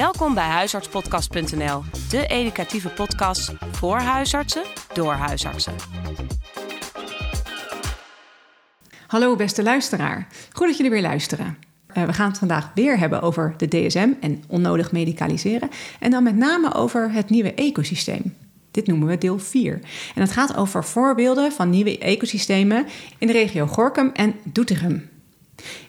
Welkom bij huisartspodcast.nl, de educatieve podcast voor huisartsen door huisartsen. Hallo beste luisteraar, goed dat jullie weer luisteren. Uh, we gaan het vandaag weer hebben over de DSM en onnodig medicaliseren. En dan met name over het nieuwe ecosysteem. Dit noemen we deel 4. En het gaat over voorbeelden van nieuwe ecosystemen in de regio Gorkum en Doetinchem.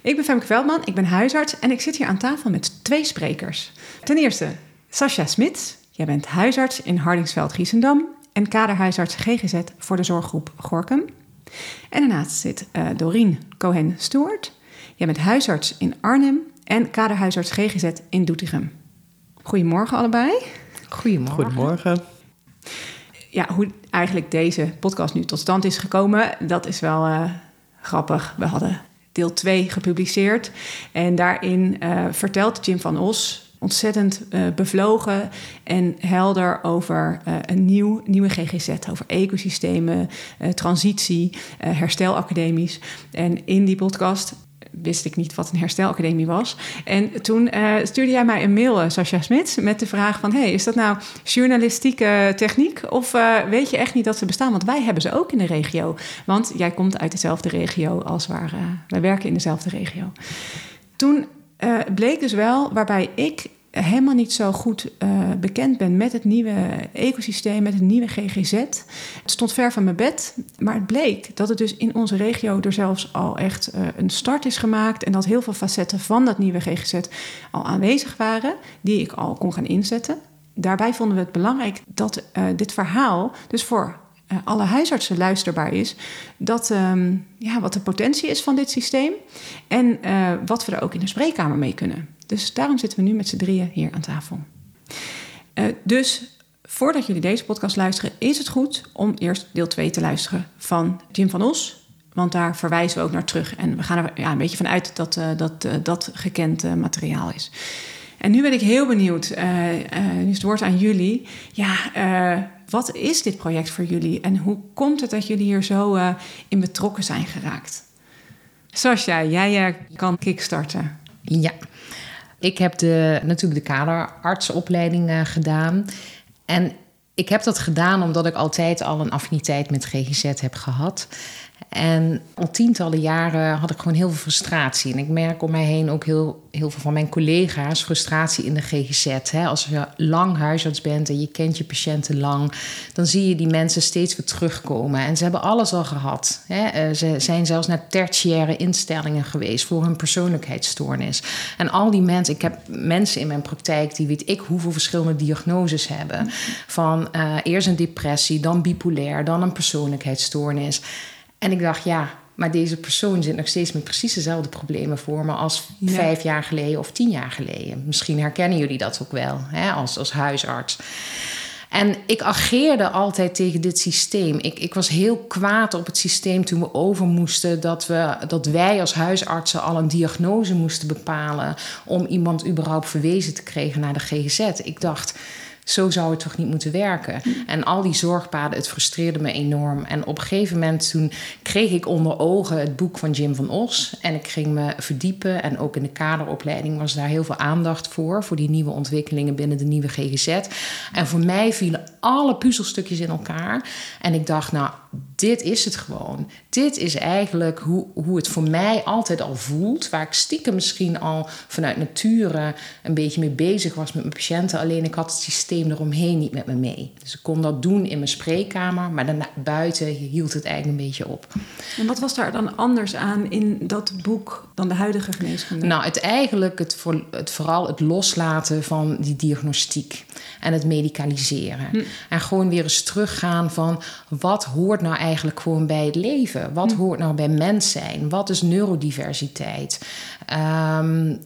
Ik ben Femke Veldman, ik ben huisarts en ik zit hier aan tafel met twee sprekers. Ten eerste Sascha Smits. Jij bent huisarts in Hardingsveld-Giessendam en kaderhuisarts GGZ voor de zorggroep Gorkum. En daarnaast zit uh, Doreen Cohen-Stewart. Jij bent huisarts in Arnhem en kaderhuisarts GGZ in Doetinchem. Goedemorgen allebei. Goedemorgen. Goedemorgen. Ja, hoe eigenlijk deze podcast nu tot stand is gekomen, dat is wel uh, grappig. We hadden deel 2 gepubliceerd. En daarin uh, vertelt Jim van Os ontzettend uh, bevlogen en helder over uh, een nieuw, nieuwe GGZ, over ecosystemen, transitie, herstelacademies. En in die podcast wist ik niet wat een herstelacademie was. En toen uh, stuurde jij mij een mail, uh, Sascha Smits, met de vraag van... hey, is dat nou journalistieke techniek of uh, weet je echt niet dat ze bestaan? Want wij hebben ze ook in de regio. Want jij komt uit dezelfde regio als waar... wij werken in dezelfde regio. Toen bleek dus wel, waarbij ik helemaal niet zo goed uh, bekend ben met het nieuwe ecosysteem, met het nieuwe GGZ. Het stond ver van mijn bed, maar het bleek dat het dus in onze regio er zelfs al echt uh, een start is gemaakt en dat heel veel facetten van dat nieuwe GGZ al aanwezig waren, die ik al kon gaan inzetten. Daarbij vonden we het belangrijk dat uh, dit verhaal dus voor alle huisartsen luisterbaar is. Dat, um, ja, wat de potentie is van dit systeem. En wat we er ook in de spreekkamer mee kunnen. Dus daarom zitten we nu met z'n drieën hier aan tafel. Uh, dus voordat jullie deze podcast luisteren, is het goed om eerst deel 2 te luisteren van Jim van Os. Want daar verwijzen we ook naar terug. En we gaan er ja, een beetje vanuit dat uh, dat, uh, dat gekend materiaal is. En nu ben ik heel benieuwd, nu is het woord aan jullie. Ja, wat is dit project voor jullie? En hoe komt het dat jullie hier zo in betrokken zijn geraakt? Sascha, jij kan kickstarten. Ja, ik heb de, natuurlijk de kaderartsopleiding uh, gedaan. En ik heb dat gedaan omdat ik altijd al een affiniteit met GGZ heb gehad. En al tientallen jaren had ik gewoon heel veel frustratie. En ik merk om mij heen ook heel, heel veel van mijn collega's frustratie in de GGZ. Hè? Als je lang huisarts bent en je kent je patiënten lang, dan zie je die mensen steeds weer terugkomen. En ze hebben alles al gehad. Hè? Eh, ze zijn zelfs naar tertiaire instellingen geweest voor hun persoonlijkheidsstoornis. En al die mensen, ik heb mensen in mijn praktijk die weet ik hoeveel verschillende diagnoses hebben. Van uh, eerst een depressie, dan bipolair, dan een persoonlijkheidsstoornis. En ik dacht, ja, maar deze persoon zit nog steeds met precies dezelfde problemen voor me als ja. vijf jaar geleden of tien jaar geleden. Misschien herkennen jullie dat ook wel hè, als, als huisarts. En ik ageerde altijd tegen dit systeem. Ik, ik was heel kwaad op het systeem toen we over moesten dat, we, dat wij als huisartsen al een diagnose moesten bepalen om iemand überhaupt verwezen te krijgen naar de GGZ. Ik dacht zo zou het toch niet moeten werken. En al die zorgpaden, het frustreerde me enorm. En op een gegeven moment toen kreeg ik onder ogen het boek van Jim van Os. En ik ging me verdiepen. En ook in de kaderopleiding was daar heel veel aandacht voor. Voor die nieuwe ontwikkelingen binnen de nieuwe GGZ. En voor mij vielen alle puzzelstukjes in elkaar. En ik dacht, nou, dit is het gewoon. Dit is eigenlijk hoe, hoe het voor mij altijd al voelt. Waar ik stiekem misschien al vanuit nature een beetje mee bezig was met mijn patiënten. Alleen ik had het systeem eromheen niet met me mee. Dus ik kon dat doen in mijn spreekkamer. Maar daarna buiten hield het eigenlijk een beetje op. En wat was daar dan anders aan in dat boek dan de huidige geneeskunde? Nou, het eigenlijk het, voor, het vooral het loslaten van die diagnostiek. En het medicaliseren. Hm. En gewoon weer eens teruggaan van wat hoort nou eigenlijk gewoon bij het leven? Wat hm. hoort nou bij mens zijn? Wat is neurodiversiteit? Um,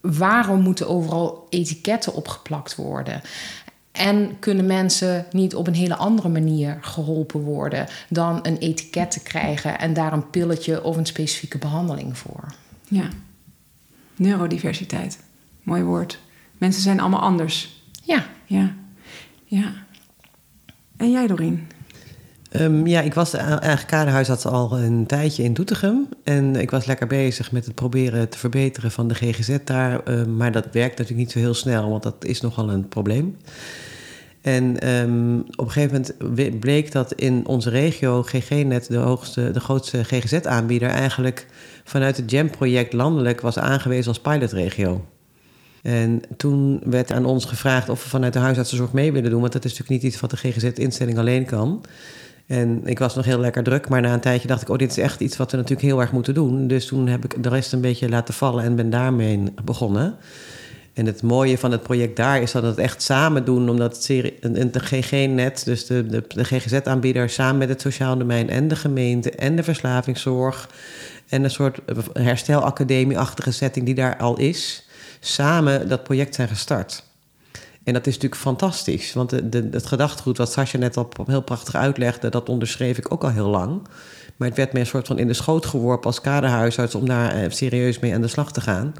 waarom moeten overal etiketten opgeplakt worden? En kunnen mensen niet op een hele andere manier geholpen worden dan een etiket te krijgen en daar een pilletje of een specifieke behandeling voor? Ja, neurodiversiteit. Mooi woord. Mensen zijn allemaal anders. Ja. Ja. ja. En jij, Doreen? Um, ja, ik was eigenlijk kaderhuisarts al een tijdje in Doetinchem. En ik was lekker bezig met het proberen te verbeteren van de GGZ daar. Um, maar dat werkt natuurlijk niet zo heel snel, want dat is nogal een probleem. En um, op een gegeven moment bleek dat in onze regio GGNet, de, hoogste, de grootste GGZ-aanbieder, eigenlijk vanuit het JAM-project landelijk was aangewezen als pilotregio. En toen werd aan ons gevraagd of we vanuit de huisartsenzorg mee willen doen, want dat is natuurlijk niet iets wat de GGZ-instelling alleen kan. En ik was nog heel lekker druk, maar na een tijdje dacht ik: Oh, dit is echt iets wat we natuurlijk heel erg moeten doen. Dus toen heb ik de rest een beetje laten vallen en ben daarmee begonnen. En het mooie van het project daar is dat we het echt samen doen, omdat het GG-net, dus de, de, de GGZ-aanbieder, samen met het sociaal domein en de gemeente en de verslavingszorg en een soort herstelacademie-achtige setting die daar al is, samen dat project zijn gestart. En dat is natuurlijk fantastisch, want de, het gedachtegoed wat Sascha net al heel prachtig uitlegde, dat onderschreef ik ook al heel lang. Maar het werd me een soort van in de schoot geworpen als kaderhuisarts om daar eh, serieus mee aan de slag te gaan.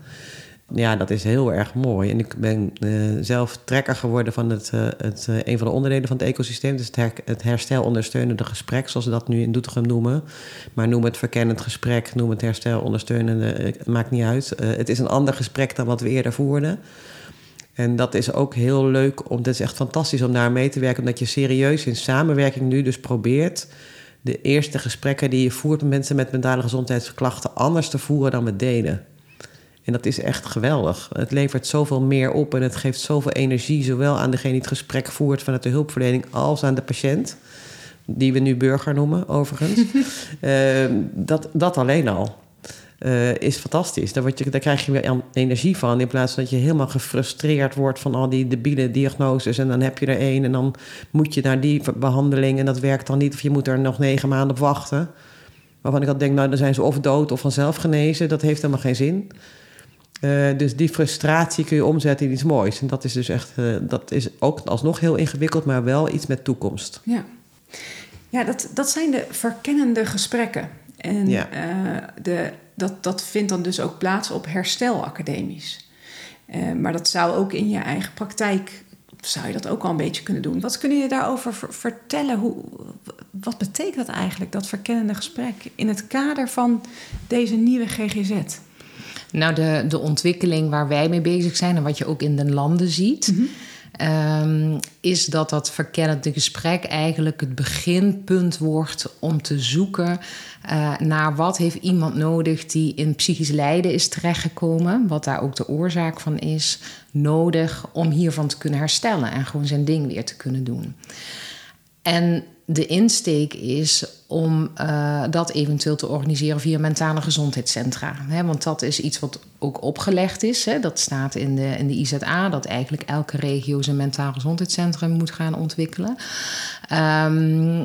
Ja, dat is heel erg mooi. En ik ben uh, zelf trekker geworden van het, uh, het, uh, een van de onderdelen van het ecosysteem. Dus het, her, het herstelondersteunende gesprek, zoals ze dat nu in Doetinchem noemen. Maar noem het verkennend gesprek, noem het herstelondersteunende, maakt niet uit. het is een ander gesprek dan wat we eerder voerden. En dat is ook heel leuk, om, het is echt fantastisch om daar mee te werken. Omdat je serieus in samenwerking nu dus probeert de eerste gesprekken die je voert met mensen met mentale gezondheidsklachten anders te voeren dan we deden. En dat is echt geweldig. Het levert zoveel meer op en het geeft zoveel energie, zowel aan degene die het gesprek voert vanuit de hulpverlening als aan de patiënt. Die we nu burger noemen, overigens. uh, dat, dat alleen al. Uh, is fantastisch. Daar, word je, daar krijg je weer energie van. In plaats van dat je helemaal gefrustreerd wordt van al die debiele diagnoses. En dan heb je er één en dan moet je naar die behandeling en dat werkt dan niet. Of je moet er nog negen maanden op wachten. Waarvan ik al denk, nou dan zijn ze of dood of vanzelf genezen. Dat heeft helemaal geen zin. Uh, dus die frustratie kun je omzetten in iets moois. En dat is dus echt, uh, dat is ook alsnog heel ingewikkeld, maar wel iets met toekomst. Ja, ja dat, dat zijn de verkennende gesprekken. En ja. uh, de, dat, dat vindt dan dus ook plaats op herstelacademies. maar dat zou ook in je eigen praktijk, zou je dat ook al een beetje kunnen doen. Wat kun je daarover vertellen? Hoe, wat betekent dat eigenlijk, dat verkennende gesprek, in het kader van deze nieuwe GGZ? Nou, de, de ontwikkeling waar wij mee bezig zijn en wat je ook in de landen ziet, mm -hmm. um, is dat dat verkennende gesprek eigenlijk het beginpunt wordt om te zoeken uh, naar wat heeft iemand nodig die in psychisch lijden is terechtgekomen, wat daar ook de oorzaak van is, nodig om hiervan te kunnen herstellen en gewoon zijn ding weer te kunnen doen. En de insteek is om uh, dat eventueel te organiseren via mentale gezondheidscentra. Want dat is iets wat ook opgelegd is. Dat staat in de, in de IZA, dat eigenlijk elke regio zijn mentaal gezondheidscentrum moet gaan ontwikkelen. Um,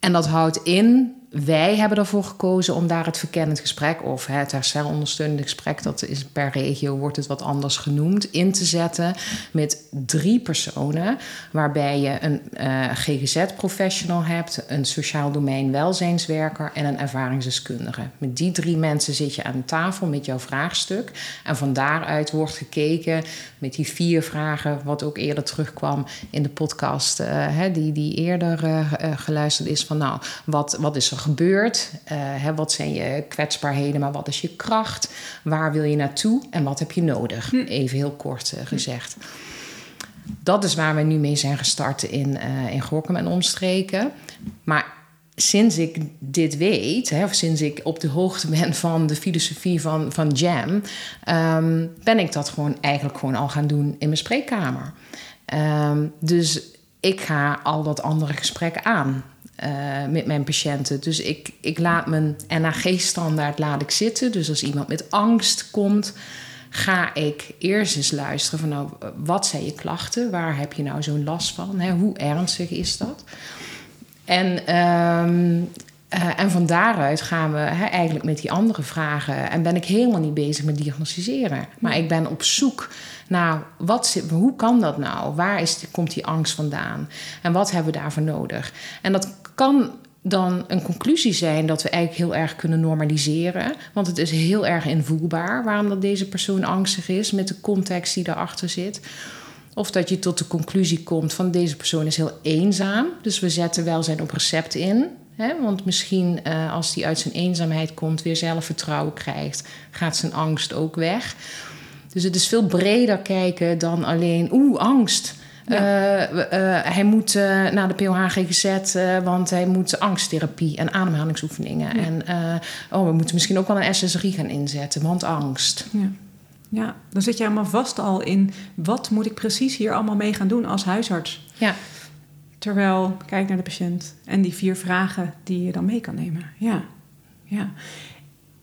en dat houdt in wij hebben ervoor gekozen om daar het verkennend gesprek of het herstelondersteunend gesprek, dat is per regio wordt het wat anders genoemd, in te zetten met drie personen, waarbij je een uh, GGZ-professional hebt, een sociaal domein welzijnswerker en een ervaringsdeskundige. Met die drie mensen zit je aan tafel met jouw vraagstuk en van daaruit wordt gekeken met die vier vragen, wat ook eerder terugkwam in de podcast, hè, die, die eerder uh, geluisterd is, van nou, wat, wat is er gebeurt. Uh, hè, wat zijn je kwetsbaarheden, maar wat is je kracht? Waar wil je naartoe en wat heb je nodig? Hm. Even heel kort uh, gezegd. Dat is waar we nu mee zijn gestart in, uh, in Gorkum en omstreken. Maar sinds ik dit weet, hè, of sinds ik op de hoogte ben van de filosofie van, van Jam, um, ben ik dat gewoon eigenlijk gewoon al gaan doen in mijn spreekkamer. Um, dus ik ga al dat andere gesprek aan. Uh, met mijn patiënten. Dus ik, ik laat mijn NAG-standaard laat ik zitten. Dus als iemand met angst komt, ga ik eerst eens luisteren van nou, wat zijn je klachten? Waar heb je nou zo'n last van? Hè? Hoe ernstig is dat? En, um, uh, en van daaruit gaan we hè, eigenlijk met die andere vragen. En ben ik helemaal niet bezig met diagnosticeren. Maar ik ben op zoek nou, wat, hoe kan dat nou? Waar is, komt die angst vandaan? En wat hebben we daarvoor nodig? En dat kan dan een conclusie zijn dat we eigenlijk heel erg kunnen normaliseren. Want het is heel erg invoelbaar waarom dat deze persoon angstig is met de context die daarachter zit. Of dat je tot de conclusie komt van deze persoon is heel eenzaam. Dus we zetten welzijn op recept in. Want misschien uh, als hij uit zijn eenzaamheid komt, weer zelfvertrouwen krijgt, gaat zijn angst ook weg. Dus het is veel breder kijken dan alleen, oeh, angst. Ja. Uh, uh, hij moet naar de POH GGZ, want hij moet angsttherapie en ademhalingsoefeningen. Ja. En oh, we moeten misschien ook wel een SSRI gaan inzetten, want angst. Ja. ja, dan zit je helemaal vast al in wat moet ik precies hier allemaal mee gaan doen als huisarts. Ja. Terwijl, kijk naar de patiënt en die vier vragen die je dan mee kan nemen. Ja, ja.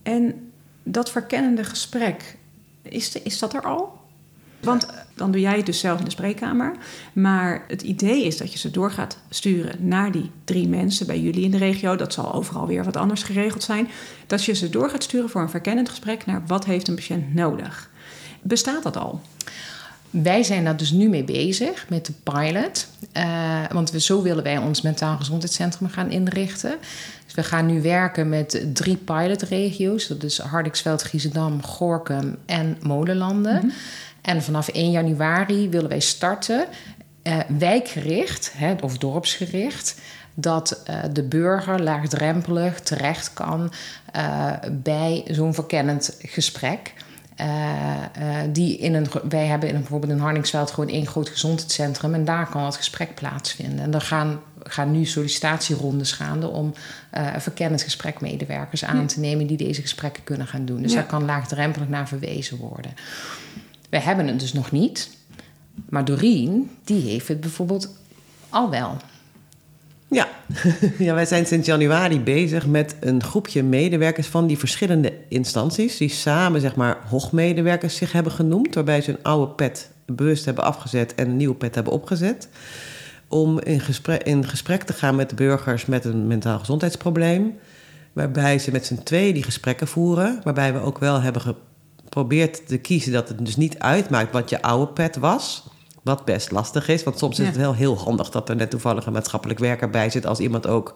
En dat verkennende gesprek, is, is dat er al? Want dan doe jij het dus zelf in de spreekkamer. Maar het idee is dat je ze door gaat sturen naar die drie mensen bij jullie in de regio. Dat zal overal weer wat anders geregeld zijn. Dat je ze door gaat sturen voor een verkennend gesprek naar wat heeft een patiënt nodig. Bestaat dat al? Wij zijn daar dus nu mee bezig met de pilot. Uh, want we, zo willen wij ons mentaal gezondheidscentrum gaan inrichten. Dus we gaan nu werken met drie pilotregio's. Dat is Hardingsveld, Giesendam, Gorkum en Molenlanden. Mm -hmm. En vanaf 1 januari willen wij starten uh, wijkgericht hè, of dorpsgericht dat uh, de burger laagdrempelig terecht kan uh, bij zo'n verkennend gesprek. Uh, die in een, wij hebben in een, bijvoorbeeld in Hardingsveld gewoon één groot gezondheidscentrum en daar kan het gesprek plaatsvinden. En er gaan, gaan nu sollicitatierondes gaande om uh, verkennend gesprekmedewerkers aan te nemen die deze gesprekken kunnen gaan doen. Dus ja. daar kan laagdrempelig naar verwezen worden. We hebben het dus nog niet, maar Doreen, die heeft het bijvoorbeeld al wel. Ja. ja, wij zijn sinds januari bezig met een groepje medewerkers van die verschillende instanties. Die samen, zeg maar, hoogmedewerkers zich hebben genoemd. Waarbij ze een oude pet bewust hebben afgezet en een nieuwe pet hebben opgezet. Om in gesprek, in gesprek te gaan met burgers met een mentaal gezondheidsprobleem. Waarbij ze met z'n twee die gesprekken voeren. Waarbij we ook wel hebben geprobeerd te kiezen dat het dus niet uitmaakt wat je oude pet was. Wat best lastig is, want soms is het wel heel handig dat er net toevallig een maatschappelijk werker bij zit als iemand ook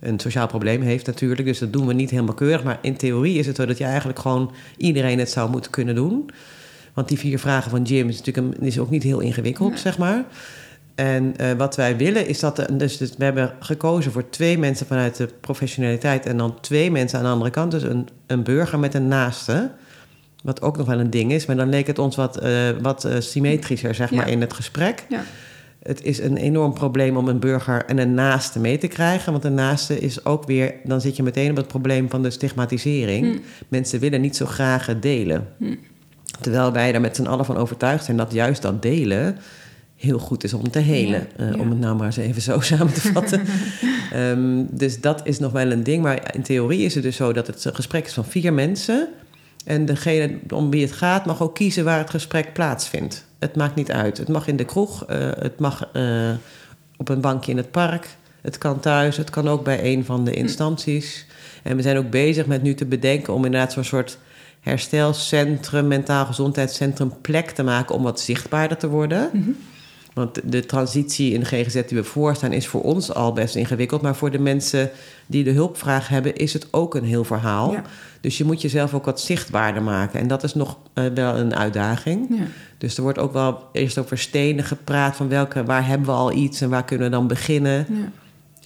een sociaal probleem heeft natuurlijk. Dus dat doen we niet helemaal keurig. Maar in theorie is het zo dat je eigenlijk gewoon iedereen het zou moeten kunnen doen. Want die vier vragen van Jim is natuurlijk een, is ook niet heel ingewikkeld, zeg maar. En uh, wat wij willen is dat... Dus, dus we hebben gekozen voor twee mensen vanuit de professionaliteit... en dan twee mensen aan de andere kant. Dus een, een burger met een naaste... Wat ook nog wel een ding is, maar dan leek het ons wat, uh, wat uh, symmetrischer zeg ja. maar, in het gesprek. Ja. Het is een enorm probleem om een burger en een naaste mee te krijgen. Want een naaste is ook weer, dan zit je meteen op het probleem van de stigmatisering. Hm. Mensen willen niet zo graag delen. Hm. Terwijl wij er met z'n allen van overtuigd zijn dat juist dat delen heel goed is om te helen. Ja, uh, ja. Om het nou maar eens even zo samen te vatten. um, dus dat is nog wel een ding. Maar in theorie is het dus zo dat het een gesprek is van vier mensen. En degene om wie het gaat mag ook kiezen waar het gesprek plaatsvindt. Het maakt niet uit. Het mag in de kroeg, uh, het mag uh, op een bankje in het park, het kan thuis, het kan ook bij een van de instanties. En we zijn ook bezig met nu te bedenken om inderdaad zo'n soort herstelcentrum, mentaal gezondheidscentrum plek te maken om wat zichtbaarder te worden. Mhm. Want de transitie in de GGZ die we voorstaan is voor ons al best ingewikkeld. Maar voor de mensen die de hulpvraag hebben, is het ook een heel verhaal. Ja. Dus je moet jezelf ook wat zichtbaarder maken. En dat is nog uh, wel een uitdaging. Ja. Dus er wordt ook wel eerst over stenen gepraat. Van welke, waar hebben we al iets en waar kunnen we dan beginnen? Ja.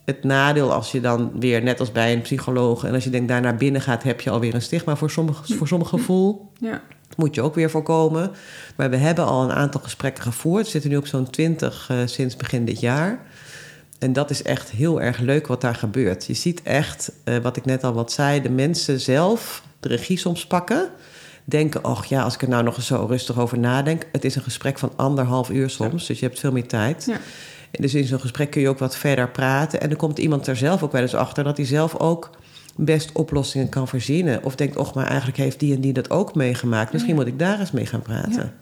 Het nadeel als je dan weer, net als bij een psycholoog... en als je denkt daar naar binnen gaat... heb je alweer een stigma voor sommige, voor sommige gevoel. Ja. Moet je ook weer voorkomen. Maar we hebben al een aantal gesprekken gevoerd. We zitten nu op zo'n twintig uh, sinds begin dit jaar. En dat is echt heel erg leuk wat daar gebeurt. Je ziet echt, uh, wat ik net al wat zei... de mensen zelf de regie soms pakken... denken, och ja, als ik er nou nog eens zo rustig over nadenk... het is een gesprek van anderhalf uur soms, ja. dus je hebt veel meer tijd... Ja. Dus in zo'n gesprek kun je ook wat verder praten. En dan komt iemand er zelf ook wel eens achter... dat hij zelf ook best oplossingen kan verzinnen. Of denkt, och, maar eigenlijk heeft die en die dat ook meegemaakt. Misschien ja. moet ik daar eens mee gaan praten.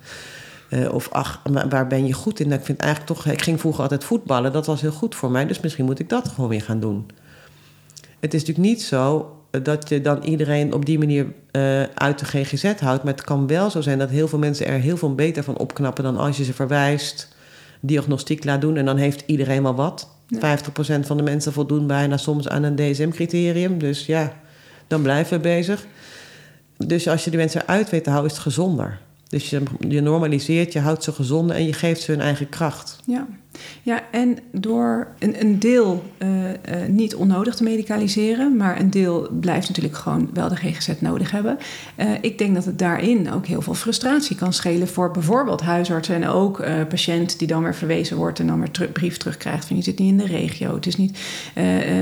Ja. Uh, of ach, waar ben je goed in? Nou, ik vind eigenlijk toch, ik ging vroeger altijd voetballen. Dat was heel goed voor mij. Dus misschien moet ik dat gewoon weer gaan doen. Het is natuurlijk niet zo dat je dan iedereen op die manier uh, uit de GGZ houdt. Maar het kan wel zo zijn dat heel veel mensen er heel veel beter van opknappen dan als je ze verwijst, diagnostiek laat doen en dan heeft iedereen wel wat. Ja. 50% van de mensen voldoen bijna soms aan een DSM-criterium. Dus ja, dan blijven we bezig. Dus als je die mensen eruit weet te houden, is het gezonder. Dus je, je normaliseert, je houdt ze gezonde en je geeft ze hun eigen kracht. Ja, ja en door een, een deel uh, uh, niet onnodig te medicaliseren, maar een deel blijft natuurlijk gewoon wel de GGZ nodig hebben. Uh, ik denk dat het daarin ook heel veel frustratie kan schelen voor bijvoorbeeld huisartsen en ook patiënt die dan weer verwezen wordt en dan weer ter brief terugkrijgt van je zit niet in de regio, het is niet,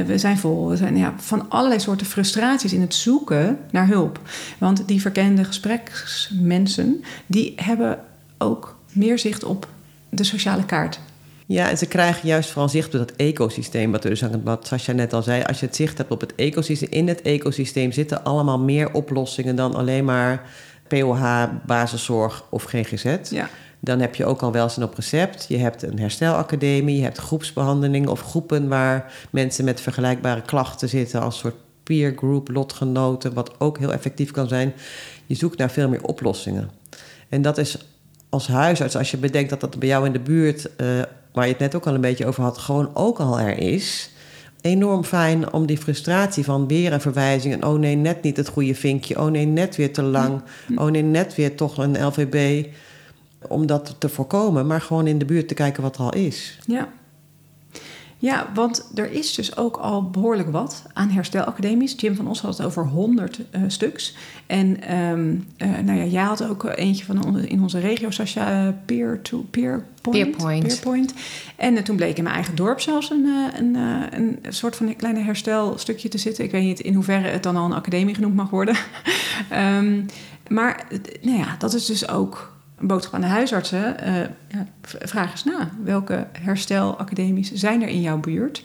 we zijn vol. We zijn ja, van allerlei soorten frustraties in het zoeken naar hulp. Want die verkende gespreksmensen, die hebben ook meer zicht op de sociale kaart. Ja, en ze krijgen juist vooral zicht op dat ecosysteem. Wat, dus, wat Sascha net al zei, als je het zicht hebt op het ecosysteem... in het ecosysteem zitten allemaal meer oplossingen... dan alleen maar POH, basiszorg of GGZ. Ja. Dan heb je ook al welzijn op recept. Je hebt een herstelacademie, je hebt groepsbehandeling... of groepen waar mensen met vergelijkbare klachten zitten... als soort peer group, lotgenoten... wat ook heel effectief kan zijn. Je zoekt naar veel meer oplossingen. En dat is als huisarts, als je bedenkt dat dat bij jou in de buurt, uh, waar je het net ook al een beetje over had, gewoon ook al er is. Enorm fijn om die frustratie van weer een verwijzing. En oh nee, net niet het goede vinkje. Oh nee, net weer te lang. Oh nee, net weer toch een LVB. Om dat te voorkomen, maar gewoon in de buurt te kijken wat er al is. Ja, ja, want er is dus ook al behoorlijk wat aan herstelacademies. Jim van Os had het over 100 uh, eh, stuks. En um, uh, nou ja, jij had ook eentje van in onze regio, Sascha, peer-to-peer point. Peerpoint. Peerpoint. En uh, toen bleek in mijn eigen dorp zelfs een, een, een soort van een kleine herstelstukje te zitten. Ik weet niet in hoeverre het dan al een academie genoemd mag worden. um, maar nou ja, dat is dus ook een boodschap aan de huisartsen. Uh, ja, vraag eens na. Welke herstelacademies zijn er in jouw buurt?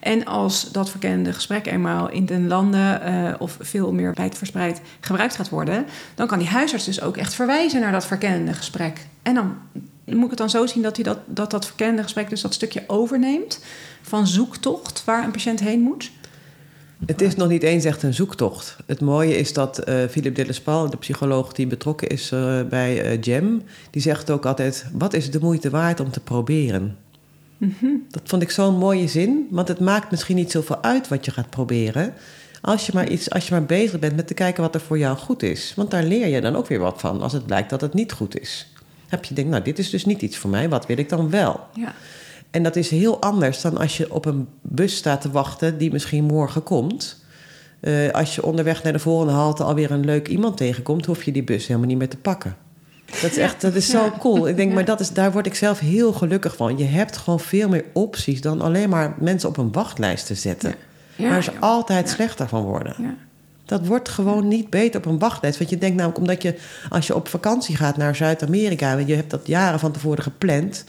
En als dat verkende gesprek eenmaal in de landen uh, of veel meer wijdverspreid gebruikt gaat worden, dan kan die huisarts dus ook echt verwijzen naar dat verkennende gesprek. En dan moet ik het dan zo zien dat hij dat, dat, dat verkennende gesprek dus dat stukje overneemt van zoektocht waar een patiënt heen moet. Het is nog niet eens echt een zoektocht. Het mooie is dat uh, Philippe Dellespal, de psycholoog die betrokken is uh, bij uh, GEM, die zegt ook altijd: wat is de moeite waard om te proberen? Mm -hmm. Dat vond ik zo'n mooie zin, want het maakt misschien niet zoveel uit wat je gaat proberen. Als je, maar iets, als je maar bezig bent met te kijken wat er voor jou goed is. Want daar leer je dan ook weer wat van als het blijkt dat het niet goed is. Heb je denkt, nou, dit is dus niet iets voor mij, wat wil ik dan wel? Ja. En dat is heel anders dan als je op een bus staat te wachten die misschien morgen komt. Uh, als je onderweg naar de volgende halte alweer een leuk iemand tegenkomt, hoef je die bus helemaal niet meer te pakken. Dat is echt, dat is zo cool. Ik denk, maar dat is, daar word ik zelf heel gelukkig van. Je hebt gewoon veel meer opties dan alleen maar mensen op een wachtlijst te zetten. Ja. waar ze altijd slechter van worden. Dat wordt gewoon niet beter op een wachtlijst. Want je denkt namelijk, omdat je als je op vakantie gaat naar Zuid-Amerika, je hebt dat jaren van tevoren gepland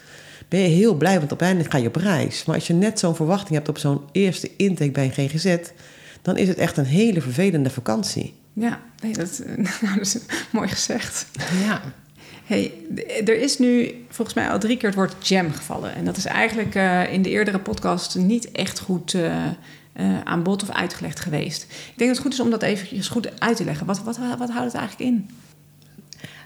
ben je heel blij, want op eindelijk ga je op reis. Maar als je net zo'n verwachting hebt op zo'n eerste intake bij een GGZ, dan is het echt een hele vervelende vakantie. Ja, nee, dat, nou, dat is mooi gezegd. Ja. Hey, er is nu volgens mij al drie keer het woord jam gevallen. En dat is eigenlijk uh, in de eerdere podcast niet echt goed uh, uh, aan bod of uitgelegd geweest. Ik denk dat het goed is om dat even goed uit te leggen. Wat, wat, wat houdt het eigenlijk in?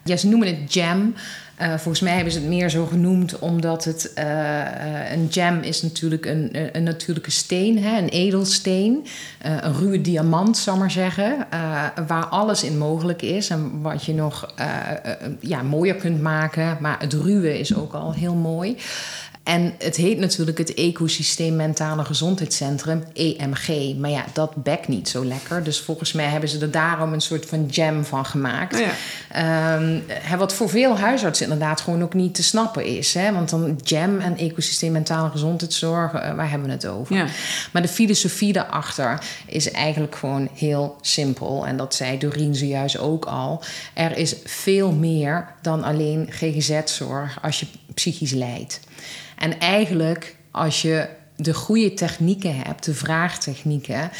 Ja, ze noemen het jam. Uh, volgens mij hebben ze het meer zo genoemd omdat het uh, een jam is natuurlijk een, een natuurlijke steen, hè, een edelsteen, een ruwe diamant, zal maar zeggen, waar alles in mogelijk is en wat je nog ja, mooier kunt maken. Maar het ruwe is ook al heel mooi. En het heet natuurlijk het Ecosysteem Mentale Gezondheidscentrum, EMG. Maar ja, dat bekt niet zo lekker. Dus volgens mij hebben ze er daarom een soort van jam van gemaakt. Oh ja. um, wat voor veel huisartsen inderdaad gewoon ook niet te snappen is. Hè? Want dan jam en ecosysteem mentale gezondheidszorg, uh, waar hebben we het over? Ja. Maar de filosofie daarachter is eigenlijk gewoon heel simpel. En dat zei Doreen zojuist ook al. Er is veel meer dan alleen GGZ-zorg als je psychisch lijdt. En eigenlijk, als je de goede technieken hebt, de vraagtechnieken,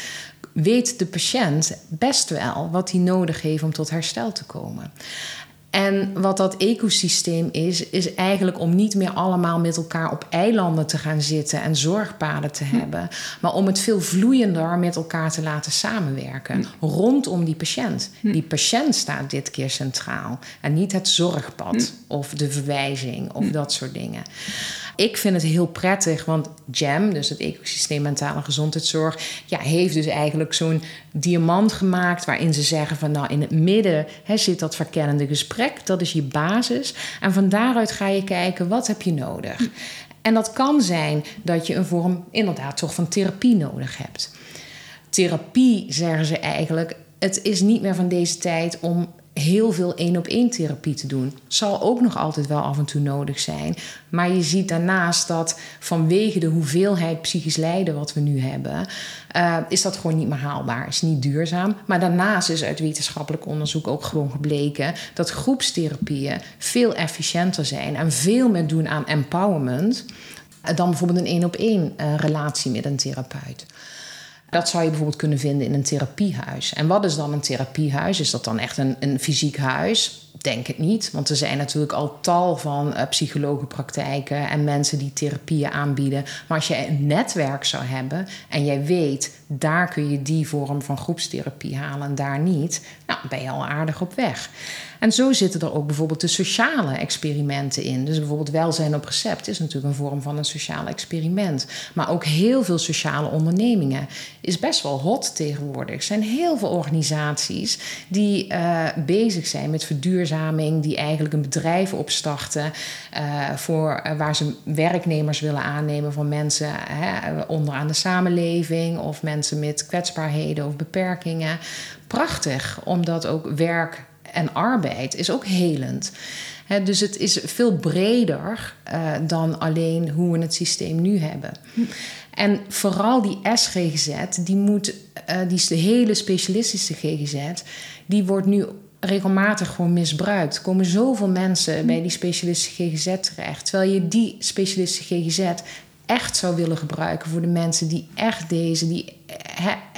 weet de patiënt best wel wat hij nodig heeft om tot herstel te komen. En wat dat ecosysteem is, is eigenlijk om niet meer allemaal met elkaar op eilanden te gaan zitten en zorgpaden te hm. hebben, maar om het veel vloeiender met elkaar te laten samenwerken hm. rondom die patiënt. Hm. Die patiënt staat dit keer centraal en niet het zorgpad of de verwijzing of dat soort dingen. Ik vind het heel prettig, want JAM, dus het ecosysteem mentale gezondheidszorg, ja, heeft dus eigenlijk zo'n diamant gemaakt waarin ze zeggen van nou in het midden hè, zit dat verkennende gesprek, dat is je basis. En van daaruit ga je kijken wat heb je nodig. En dat kan zijn dat je een vorm inderdaad toch van therapie nodig hebt. Therapie, zeggen ze eigenlijk, het is niet meer van deze tijd om heel veel één op één therapie te doen. Zal ook nog altijd wel af en toe nodig zijn. Maar je ziet daarnaast dat vanwege de hoeveelheid psychisch lijden wat we nu hebben, uh, is dat gewoon niet meer haalbaar. Is niet duurzaam. Maar daarnaast is uit wetenschappelijk onderzoek ook gewoon gebleken dat groepstherapieën veel efficiënter zijn en veel meer doen aan empowerment dan bijvoorbeeld een één op één uh, relatie met een therapeut. Dat zou je bijvoorbeeld kunnen vinden in een therapiehuis. En wat is dan een therapiehuis? Is dat dan echt een, een fysiek huis? Denk het niet, want er zijn natuurlijk al tal van uh, psychologenpraktijken en mensen die therapieën aanbieden. Maar als je een netwerk zou hebben en jij weet, daar kun je die vorm van groepstherapie halen en daar niet, nou ben je al aardig op weg. En zo zitten er ook bijvoorbeeld de sociale experimenten in. Dus bijvoorbeeld welzijn op recept is natuurlijk een vorm van een sociaal experiment. Maar ook heel veel sociale ondernemingen is best wel hot tegenwoordig. Er zijn heel veel organisaties die uh, bezig zijn met die eigenlijk een bedrijf opstarten uh, voor, uh, waar ze werknemers willen aannemen van mensen hè, onderaan de samenleving of mensen met kwetsbaarheden of beperkingen. Prachtig, omdat ook werk en arbeid is ook helend. He, dus het is veel breder uh, dan alleen hoe we het systeem nu hebben. En vooral die SGGZ, die moet, uh, die hele specialistische GGZ, die wordt nu regelmatig gewoon misbruikt. Komen zoveel mensen bij die specialistische GGZ terecht. Terwijl je die specialistische GGZ echt zou willen gebruiken voor de mensen die echt deze, die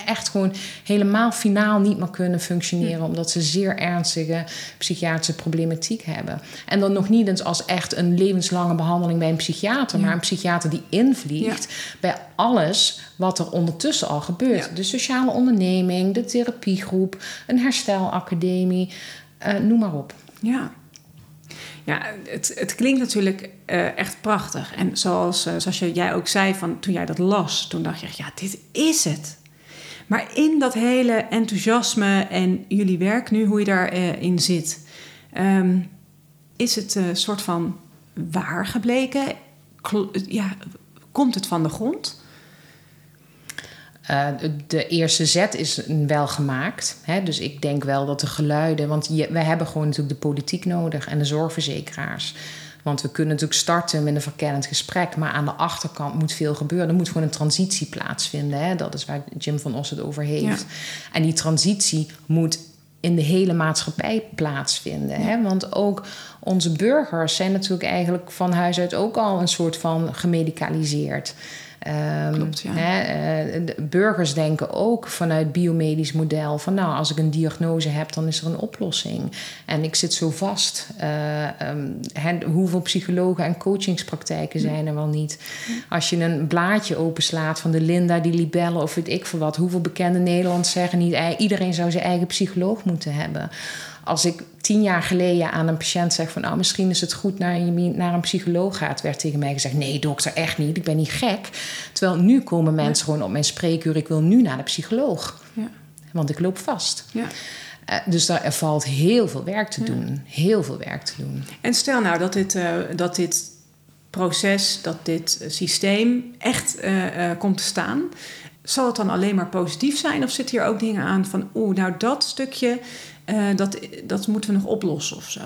echt gewoon helemaal finaal niet meer kunnen functioneren, omdat ze zeer ernstige psychiatrische problematiek hebben. En dan nog niet eens als echt een levenslange behandeling bij een psychiater, ja. maar een psychiater die invliegt ja. bij alles wat er ondertussen al gebeurt. Ja. De sociale onderneming, de therapiegroep, een herstelacademie, uh, noem maar op. Ja. Ja, het, het klinkt natuurlijk uh, echt prachtig. En zoals, uh, zoals jij ook zei, van, toen jij dat las, toen dacht je, ja, dit is het. Maar in dat hele enthousiasme en jullie werk nu, hoe je daarin uh, zit, um, is het een soort van waar gebleken? Ja, komt het van de grond? Uh, de eerste zet is wel gemaakt. Hè? Dus ik denk wel dat de geluiden. Want je, we hebben gewoon natuurlijk de politiek nodig en de zorgverzekeraars. Want we kunnen natuurlijk starten met een verkennend gesprek, maar aan de achterkant moet veel gebeuren. Er moet gewoon een transitie plaatsvinden. Hè? Dat is waar Jim van Os het over heeft. Ja. En die transitie moet in de hele maatschappij plaatsvinden. Ja. Hè? Want ook onze burgers zijn natuurlijk eigenlijk van huis uit ook al een soort van gemedicaliseerd. Um, Klopt, ja. hè, uh, burgers denken ook vanuit biomedisch model van nou, als ik een diagnose heb, dan is er een oplossing. En ik zit zo vast. Uh, um, hoeveel psychologen en coachingspraktijken zijn er wel niet? Als je een blaadje openslaat van de Linda, die libellen of weet ik veel wat, hoeveel bekende Nederlanders zeggen niet, iedereen zou zijn eigen psycholoog moeten hebben als ik tien jaar geleden aan een patiënt zeg van... nou, misschien is het goed naar, je naar een psycholoog gaat... werd tegen mij gezegd, nee dokter, echt niet, ik ben niet gek. Terwijl nu komen mensen ja. gewoon op mijn spreekuur... ik wil nu naar de psycholoog, ja. want ik loop vast. Ja. Uh, dus daar, er valt heel veel werk te doen. Heel veel werk te doen. En stel nou dat dit, uh, dat dit proces, dat dit systeem echt uh, komt te staan... Zal het dan alleen maar positief zijn? Of zitten hier ook dingen aan van... oeh, nou dat stukje uh, dat, dat moeten we nog oplossen of zo?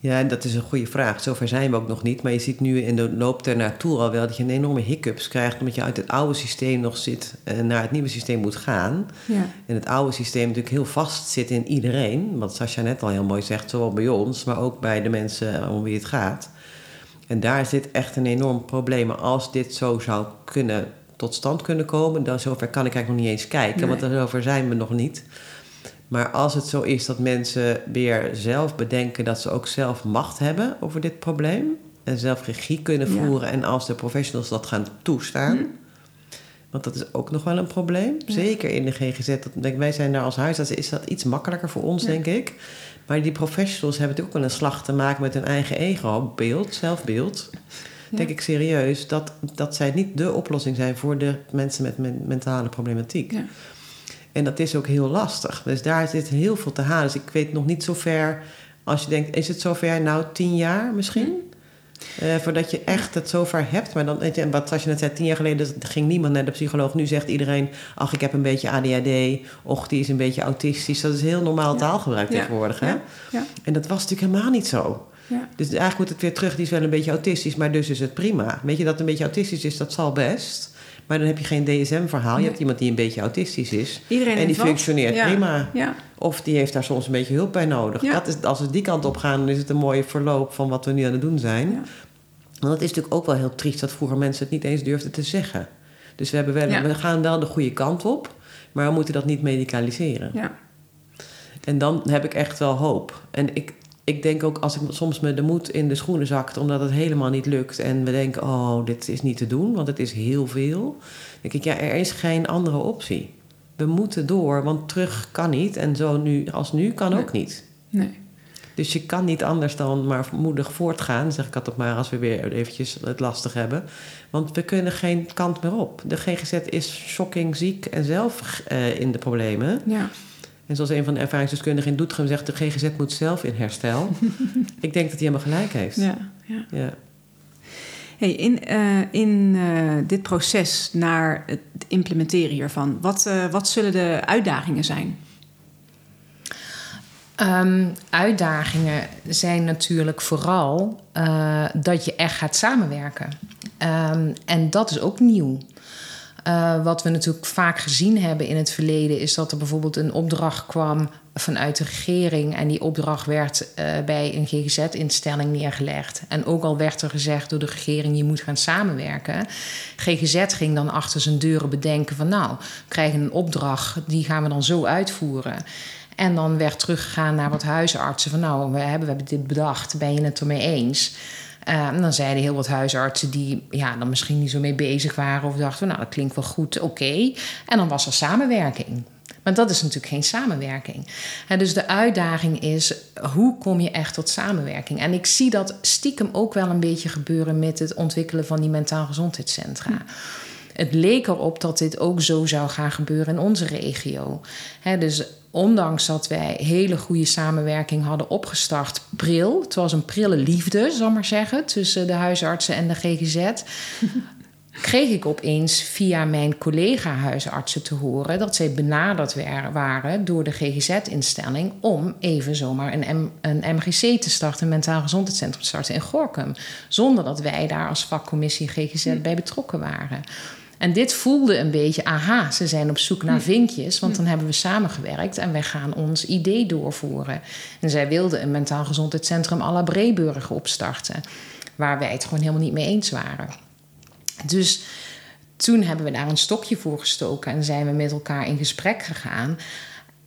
Ja, dat is een goede vraag. Zover zijn we ook nog niet. Maar je ziet nu in de loop ernaartoe al wel dat je een enorme hiccups krijgt. Omdat je uit het oude systeem nog zit en naar het nieuwe systeem moet gaan. Ja. En het oude systeem natuurlijk heel vast zit in iedereen. Wat Sascha net al heel mooi zegt, zowel bij ons, maar ook bij de mensen om wie het gaat. En daar zit echt een enorm probleem. Als dit zo zou kunnen tot stand kunnen komen, dan zover kan ik eigenlijk nog niet eens kijken. Nee. Want zover zijn we nog niet. Maar als het zo is dat mensen weer zelf bedenken dat ze ook zelf macht hebben over dit probleem en zelf regie kunnen voeren, ja. en als de professionals dat gaan toestaan. Hm. Want dat is ook nog wel een probleem. Ja. Zeker in de GGZ. Dat, denk, wij zijn daar als huisarts, is dat iets makkelijker voor ons, ja. denk ik. Maar die professionals hebben natuurlijk ook wel een slag te maken met hun eigen ego, beeld, zelfbeeld. Denk ik serieus dat, dat zij niet de oplossing zijn voor de mensen met mentale problematiek. En dat is ook heel lastig. Dus daar zit heel veel te halen. Dus ik weet nog niet zo ver. Als je denkt, is het zover nou tien jaar misschien? Uh, voordat je echt het zover hebt. Maar dan, je, wat als je net zei, tien jaar geleden ging niemand naar de psycholoog. Nu zegt iedereen, ach, ik heb een beetje ADHD. Och, die is een beetje autistisch. Dat is heel normaal taalgebruik tegenwoordig. Hè? Ja. En dat was natuurlijk helemaal niet zo. Dus eigenlijk moet het weer terug. Die is wel een beetje autistisch, maar dus is het prima. Weet je, dat een beetje autistisch is, dat zal best. Maar dan heb je geen DSM-verhaal. Je hebt iemand die een beetje autistisch is. Iedereen en die functioneert prima. Ja. Of die heeft daar soms een beetje hulp bij nodig. Dat is, als we die kant op gaan, dan is het een mooie verloop van wat we nu aan het doen zijn. Want het is natuurlijk ook wel heel triest dat vroeger mensen het niet eens durfden te zeggen. Dus we, hebben wel, we gaan wel de goede kant op, maar we moeten dat niet medicaliseren. Ja. En dan heb ik echt wel hoop. En ik, ik denk ook als ik soms me de moed in de schoenen zakt omdat het helemaal niet lukt en we denken, oh, dit is niet te doen, want het is heel veel. denk ik, ja, er is geen andere optie. We moeten door, want terug kan niet en zo nu als nu kan ook niet. Nee. Dus je kan niet anders dan maar moedig voortgaan, zeg ik altijd maar als we weer eventjes het lastig hebben. Want we kunnen geen kant meer op. De GGZ is shocking ziek en zelf uh, in de problemen. Ja. En zoals een van de ervaringsdeskundigen in Doetinchem zegt... de GGZ moet zelf in herstel. ik denk dat hij helemaal gelijk heeft. Ja, ja. ja. Hey, in uh, in uh, dit proces naar het implementeren hiervan... wat, uh, wat zullen de uitdagingen zijn? Um, uitdagingen zijn natuurlijk vooral dat je echt gaat samenwerken. Um, en dat is ook nieuw. Uh, wat we natuurlijk vaak gezien hebben in het verleden is dat er bijvoorbeeld een opdracht kwam vanuit de regering en die opdracht werd uh, bij een GGZ-instelling neergelegd. En ook al werd er gezegd door de regering je moet gaan samenwerken. GGZ ging dan achter zijn deuren bedenken van nou, we krijgen een opdracht, die gaan we dan zo uitvoeren. En dan werd teruggegaan naar wat huisartsen van nou, we hebben, we hebben dit bedacht, ben je het ermee eens? Uh, dan zeiden heel wat huisartsen die ja, dan misschien niet zo mee bezig waren of dachten, nou dat klinkt wel goed, oké. En dan was er samenwerking. Maar dat is natuurlijk geen samenwerking. dus de uitdaging is, hoe kom je echt tot samenwerking? En ik zie dat stiekem ook wel een beetje gebeuren met het ontwikkelen van die mentaal gezondheidscentra. Het leek erop dat dit ook zo zou gaan gebeuren in onze regio. dus ondanks dat wij hele goede samenwerking hadden opgestart, pril. Het was een prille liefde, zal maar zeggen, tussen de huisartsen en de GGZ. kreeg ik opeens via mijn collega-huisartsen te horen dat zij benaderd waren door de GGZ-instelling om even zomaar een, een MGC te starten, een mentaal gezondheidscentrum te starten in Gorkum, zonder dat wij daar als vakcommissie GGZ hm. bij betrokken waren. En dit voelde een beetje, aha, ze zijn op zoek naar hm. vinkjes, want hm. dan hebben we samengewerkt en wij gaan ons idee doorvoeren. En zij wilden een mentaal gezondheidscentrum à la opstarten, waar wij het gewoon helemaal niet mee eens waren. Dus toen hebben we daar een stokje voor gestoken en zijn we met elkaar in gesprek gegaan.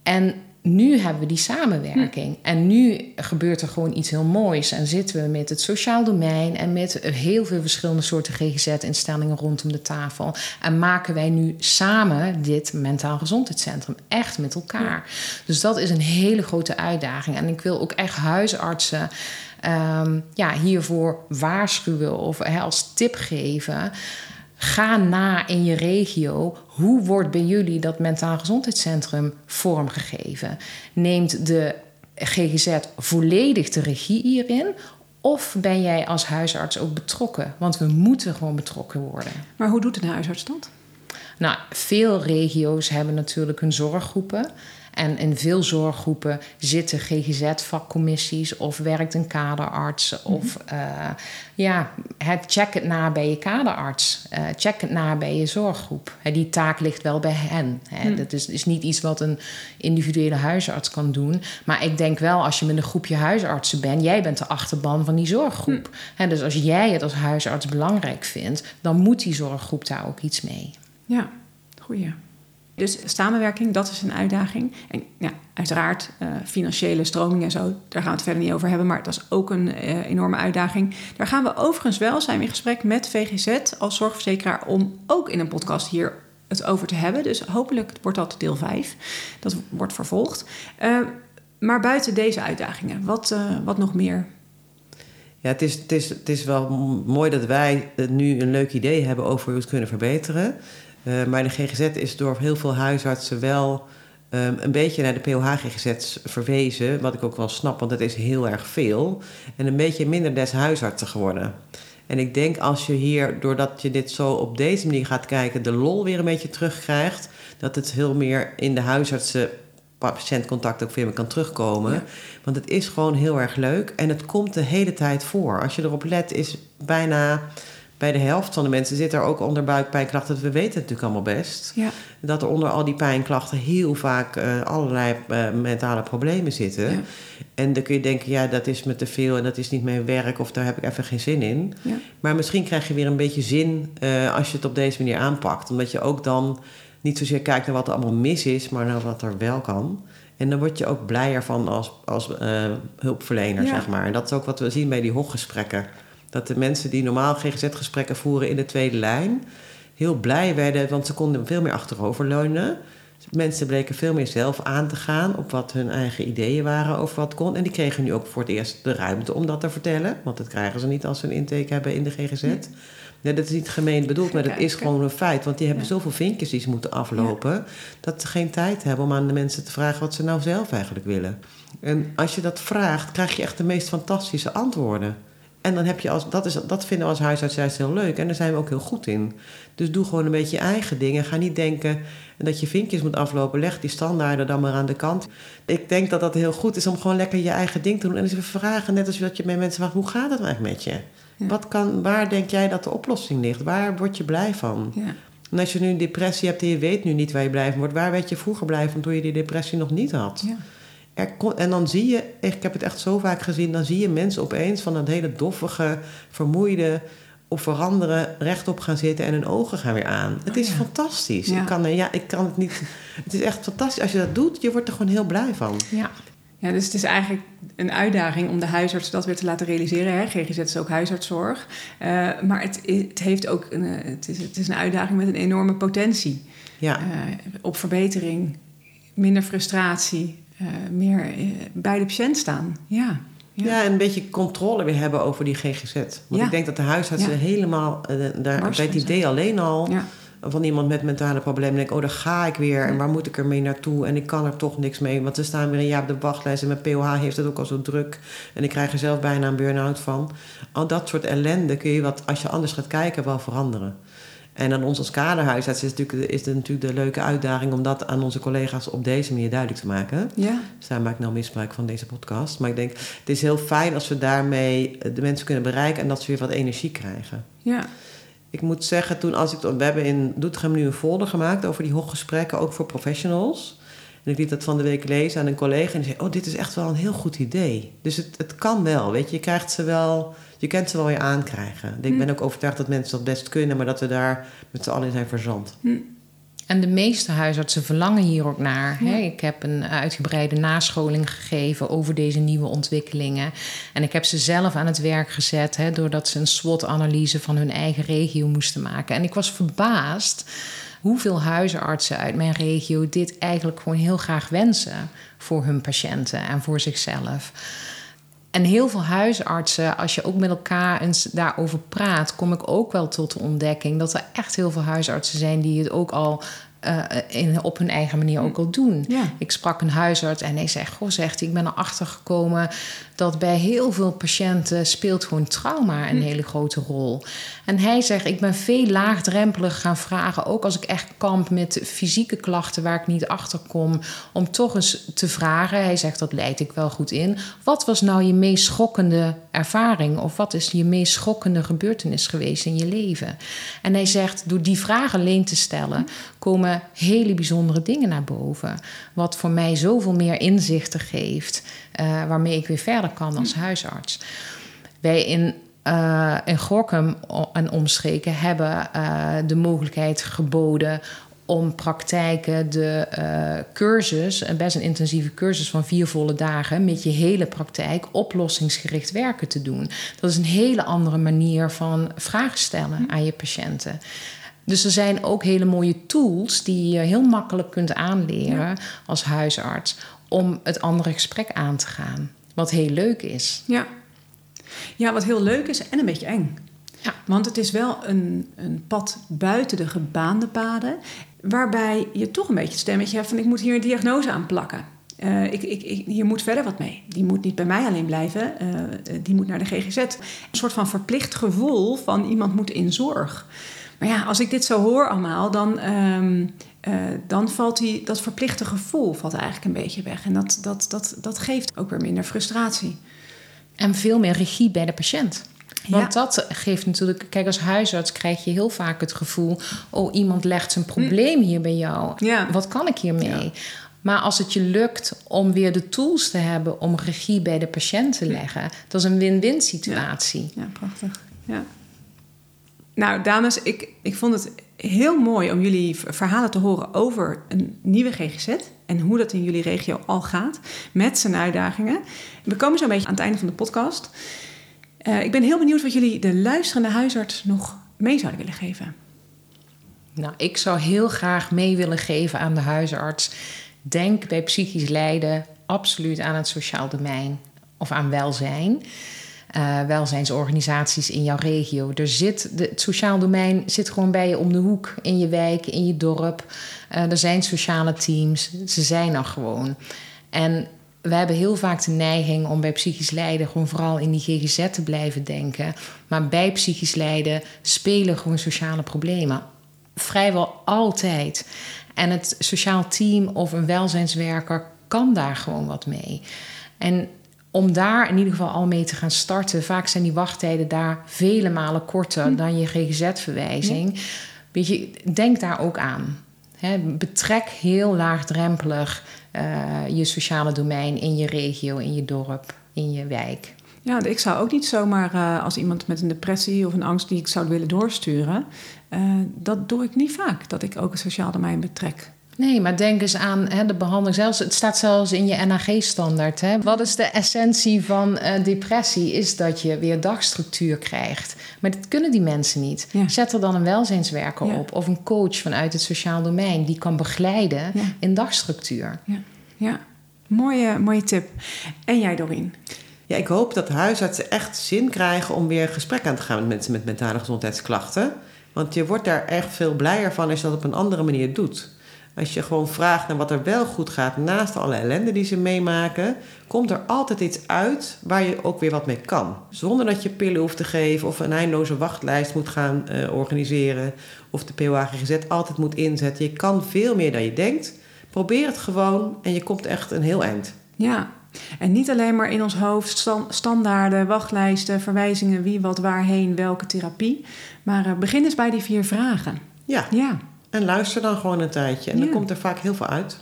En nu hebben we die samenwerking. En nu gebeurt er gewoon iets heel moois. En zitten we met het sociaal domein en met heel veel verschillende soorten GGZ-instellingen rondom de tafel. En maken wij nu samen dit mentaal gezondheidscentrum echt met elkaar. Dus dat is een hele grote uitdaging. En ik wil ook echt huisartsen. Ehm, ja, hiervoor waarschuwen of als tip geven. Ga na in je regio. Hoe wordt bij jullie dat mentaal gezondheidscentrum vormgegeven? Neemt de GGZ volledig de regie hierin? Of ben jij als huisarts ook betrokken? Want we moeten gewoon betrokken worden. Maar hoe doet een huisarts dat? Nou, veel regio's hebben natuurlijk hun zorggroepen. En in veel zorggroepen zitten GGZ-vakcommissies of werkt een kaderarts. Mhm. Of uh, ja, check het na bij je kaderarts. Uh, check het na bij je zorggroep. die taak ligt wel bij hen. Mhm. Dat is, is niet iets wat een individuele huisarts kan doen. Maar ik denk wel, als je met een groepje huisartsen bent, jij bent de achterban van die zorggroep. Mhm. dus als jij het als huisarts belangrijk vindt, dan moet die zorggroep daar ook iets mee. Ja, goeie. Dus samenwerking, dat is een uitdaging. En ja, uiteraard uh, financiële stroming en zo, daar gaan we het verder niet over hebben. Maar dat is ook een uh, enorme uitdaging. Daar gaan we overigens wel, zijn we in gesprek met VGZ als zorgverzekeraar... om ook in een podcast hier het over te hebben. Dus hopelijk wordt dat deel 5. Dat wordt vervolgd. Uh, Maar buiten deze uitdagingen, wat, uh, wat nog meer? Ja, het is, het, is, het is wel mooi dat wij nu een leuk idee hebben over hoe we het kunnen verbeteren. Uh, maar de GGZ is door heel veel huisartsen wel um, een beetje naar de POH-GGZ verwezen. Wat ik ook wel snap, want dat is heel erg veel. En een beetje minder des huisartsen geworden. En ik denk als je hier, doordat je dit zo op deze manier gaat kijken, de lol weer een beetje terugkrijgt. Dat het veel meer in de huisartsen patiëntcontact ook weer meer kan terugkomen. Want het is gewoon heel erg leuk en het komt de hele tijd voor. Als je erop let, is bijna bij de helft van de mensen zit er ook onder buikpijnklachten. We weten het natuurlijk allemaal best. Ja. Dat er onder al die pijnklachten heel vaak uh, allerlei uh, mentale problemen zitten. Ja. En dan kun je denken, ja, dat is me te veel en dat is niet mijn werk of daar heb ik even geen zin in. Ja. Maar misschien krijg je weer een beetje zin uh, als je het op deze manier aanpakt. Omdat je ook dan niet zozeer kijkt naar wat er allemaal mis is, maar naar wat er wel kan. En dan word je ook blijer van als, als hulpverlener, zeg maar. En dat is ook wat we zien bij die hooggesprekken. Dat de mensen die normaal GGZ-gesprekken voeren in de tweede lijn heel blij werden, want ze konden veel meer achteroverleunen. Mensen bleken veel meer zelf aan te gaan op wat hun eigen ideeën waren over wat kon. En die kregen nu ook voor het eerst de ruimte om dat te vertellen. Want dat krijgen ze niet als ze een intake hebben in de GGZ. Ja. dat is niet gemeen bedoeld, maar dat is gewoon een feit. Want die hebben zoveel vinkjes die ze moeten aflopen... dat ze geen tijd hebben om aan de mensen te vragen... wat ze nou zelf eigenlijk willen. En als je dat vraagt, krijg je echt de meest fantastische antwoorden. En dan heb je als, dat, is, dat vinden we als huisarts heel leuk. En daar zijn we ook heel goed in. Dus doe gewoon een beetje je eigen dingen. Ga niet denken dat je vinkjes moet aflopen. Leg die standaarden dan maar aan de kant. Ik denk dat dat heel goed is om gewoon lekker je eigen ding te doen. En eens even vragen, net als dat je met mensen vraagt... hoe gaat het eigenlijk met je? Wat kan, waar denk jij dat de oplossing ligt? Waar word je blij van? Ja. En als je nu een depressie hebt en je weet nu niet waar je blij van wordt... waar werd je vroeger blij van toen je die depressie nog niet had? Ja en dan zie je, ik heb het echt zo vaak gezien, dan zie je mensen opeens van dat hele doffige, vermoeide of veranderen rechtop gaan zitten en hun ogen gaan weer aan. Het is oh fantastisch. Ik, kan, ja, ik kan het niet. Het is echt fantastisch. Als je dat doet, je wordt er gewoon heel blij van. Ja. Ja, dus het is eigenlijk een uitdaging om de huisarts dat weer te laten realiseren. Hè? GGZ is ook huisartszorg. Uh, maar het, het, heeft ook een, eh, het, is, het is een uitdaging met een enorme potentie. Ja. Uh, op verbetering, minder frustratie, meer uh, bij de patiënt staan. Ja. Ja. ja, en een beetje controle weer hebben over die GGZ. Want ik denk dat de huisartsen helemaal uh, daar, bij het idee alleen al van iemand met mentale problemen denken: oh, daar ga ik weer en waar moet ik ermee naartoe? En ik kan er toch niks mee, want ze staan weer een jaar op de wachtlijst en mijn POH heeft het ook al zo druk en ik krijg er zelf bijna een burn-out van. Al dat soort ellende kun je wat, als je anders gaat kijken, wel veranderen. En aan ons als kaderhuisarts is, natuurlijk, is het natuurlijk de leuke uitdaging om dat aan onze collega's op deze manier duidelijk te maken. Ja. Dus daar maak ik nou misbruik van deze podcast. Maar ik denk, het is heel fijn als we daarmee de mensen kunnen bereiken en dat ze weer wat energie krijgen. Ja. Ik moet zeggen, toen als ik. We hebben in Doetinchem nu een folder gemaakt over die hooggesprekken, ook voor professionals. En ik liet dat van de week lezen aan een collega en die zei: Oh, dit is echt wel een heel goed idee. Dus het, het kan wel, weet je, je krijgt ze wel je kent ze wel weer aankrijgen. Ik hm. ben ook overtuigd dat mensen dat best kunnen, maar dat we daar met z'n allen in zijn verzand. Hm. En de meeste huisartsen verlangen hier ook naar. Hè? Ik heb een uitgebreide nascholing gegeven over deze nieuwe ontwikkelingen. En ik heb ze zelf aan het werk gezet, hè, doordat ze een SWOT-analyse van hun eigen regio moesten maken. En ik was verbaasd hoeveel huisartsen uit mijn regio dit eigenlijk gewoon heel graag wensen voor hun patiënten en voor zichzelf. En heel veel huisartsen, als je ook met elkaar eens daarover praat, kom ik ook wel tot de ontdekking dat er echt heel veel huisartsen zijn die het ook al uh, in, op hun eigen manier ook al doen. Ik sprak een huisarts en hij zegt: Goh, zegt hij, ik ben erachter gekomen dat bij heel veel patiënten speelt gewoon trauma een hm. hele grote rol. En hij zegt: Ik ben veel laagdrempelig gaan vragen, ook als ik echt kamp met fysieke klachten waar ik niet achter kom, om toch eens te vragen. Hij zegt: Dat leid ik wel goed in. Wat was nou je meest schokkende ervaring? Of wat is je meest schokkende gebeurtenis geweest in je leven? En hij zegt: Door die vragen alleen te stellen, hm. komen hele bijzondere dingen naar boven. Wat voor mij zoveel meer inzichten geeft, uh, waarmee ik weer verder kan als huisarts. Wij in, uh, in Gorkum en omstreken hebben uh, de mogelijkheid geboden om praktijken de uh, cursus, een best een intensieve cursus van vier volle dagen, met je hele praktijk oplossingsgericht werken te doen. Dat is een hele andere manier van vragen stellen aan je patiënten. Dus er zijn ook hele mooie tools die je heel makkelijk kunt aanleren als huisarts om het andere gesprek aan te gaan. Wat heel leuk is. Ja. Ja, wat heel leuk is en een beetje eng. Ja. Want het is wel een, een pad buiten de gebaande paden, waarbij je toch een beetje het stemmetje hebt van ik moet hier een diagnose aan plakken. Uh, ik, ik, ik, hier moet verder wat mee. Die moet niet bij mij alleen blijven, uh, die moet naar de GGZ. Een soort van verplicht gevoel van iemand moet in zorg. Maar ja, als ik dit zo hoor allemaal, dan, uh, dan valt die, dat verplichte gevoel valt eigenlijk een beetje weg. En dat, dat, dat, dat geeft ook weer minder frustratie. En veel meer regie bij de patiënt. Want dat geeft natuurlijk, kijk, als huisarts krijg je heel vaak het gevoel: oh, iemand legt zijn probleem hier bij jou. Ja. Wat kan ik hiermee? Maar als het je lukt om weer de tools te hebben om regie bij de patiënt te leggen, dat is een win-win situatie. Ja, prachtig. Ja. Nou, dames, ik, ik vond het heel mooi om jullie verhalen te horen over een nieuwe GGZ en hoe dat in jullie regio al gaat met zijn uitdagingen. We komen zo een beetje aan het einde van de podcast. Uh, ik ben heel benieuwd wat jullie de luisterende huisarts nog mee zouden willen geven. Nou, ik zou heel graag mee willen geven aan de huisarts. Denk bij psychisch lijden absoluut aan het sociaal domein of aan welzijn. Uh, welzijnsorganisaties in jouw regio. Er zit, de, het sociaal domein zit gewoon bij je om de hoek, in je wijk, in je dorp. Uh, er zijn sociale teams, ze zijn er gewoon. En we hebben heel vaak de neiging om bij psychisch lijden gewoon vooral in die GGZ te blijven denken. Maar bij psychisch lijden spelen gewoon sociale problemen. Vrijwel altijd. En het sociaal team of een welzijnswerker kan daar gewoon wat mee. En om daar in ieder geval al mee te gaan starten. Vaak zijn die wachttijden daar vele malen korter hm. dan je GGZ-verwijzing. Weet je, denk daar ook aan. betrek heel laagdrempelig uh, je sociale domein in je regio, in je dorp, in je wijk. Ja, ik zou ook niet zomaar uh, als iemand met een depressie of een angst die ik zou willen doorsturen. Uh, dat doe ik niet vaak, dat ik ook een sociaal domein betrek. Nee, maar denk eens aan hè, de behandeling. Zelfs, het staat zelfs in je NAG-standaard. Wat is de essentie van uh, depressie? Is dat je weer dagstructuur krijgt. Maar dat kunnen die mensen niet. Ja. Zet er dan een welzijnswerker ja. op of een coach vanuit het sociaal domein die kan begeleiden ja. in dagstructuur. Ja, ja. Mooie, mooie tip. En jij, Doreen? Ja, ik hoop dat huisartsen echt zin krijgen om weer gesprek aan te gaan met mensen met mentale gezondheidsklachten. Want je wordt daar echt veel blijer van als je dat op een andere manier doet. Als je gewoon vraagt naar wat er wel goed gaat naast alle ellende die ze meemaken, komt er altijd iets uit waar je ook weer wat mee kan. Zonder dat je pillen hoeft te geven of een eindeloze wachtlijst moet gaan uh, organiseren of de POAGGZ altijd moet inzetten. Je kan veel meer dan je denkt. Probeer het gewoon en je komt echt een heel eind. Ja, en niet alleen maar in ons hoofd standaarden, wachtlijsten, verwijzingen, wie, wat, waarheen, welke therapie. Maar uh, begin eens bij die vier vragen. Ja. ja. En luister dan gewoon een tijdje. En dan komt er vaak heel veel uit.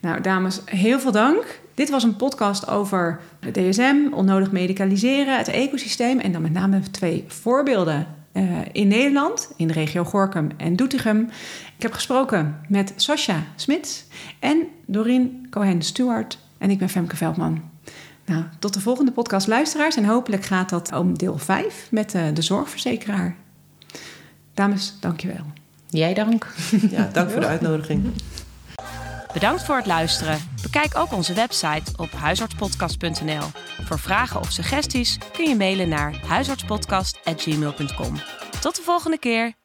Nou, dames, heel veel dank. Dit was een podcast over de DSM, onnodig medicaliseren, het ecosysteem en dan met name twee voorbeelden uh, in Nederland, in de regio Gorkum en Doetinchem. Ik heb gesproken met Sascha Smits en Doreen Cohen-Stewart en ik ben Femke Veldman. Nou, tot de volgende podcast, luisteraars. En hopelijk gaat dat om deel 5 met uh, de zorgverzekeraar. Dames, dankjewel. Jij dank. Ja, dank voor de uitnodiging. Bedankt voor het luisteren. Bekijk ook onze website op huisartspodcast.nl. Voor vragen of suggesties kun je mailen naar huisartspodcast.gmail.com. Tot de volgende keer.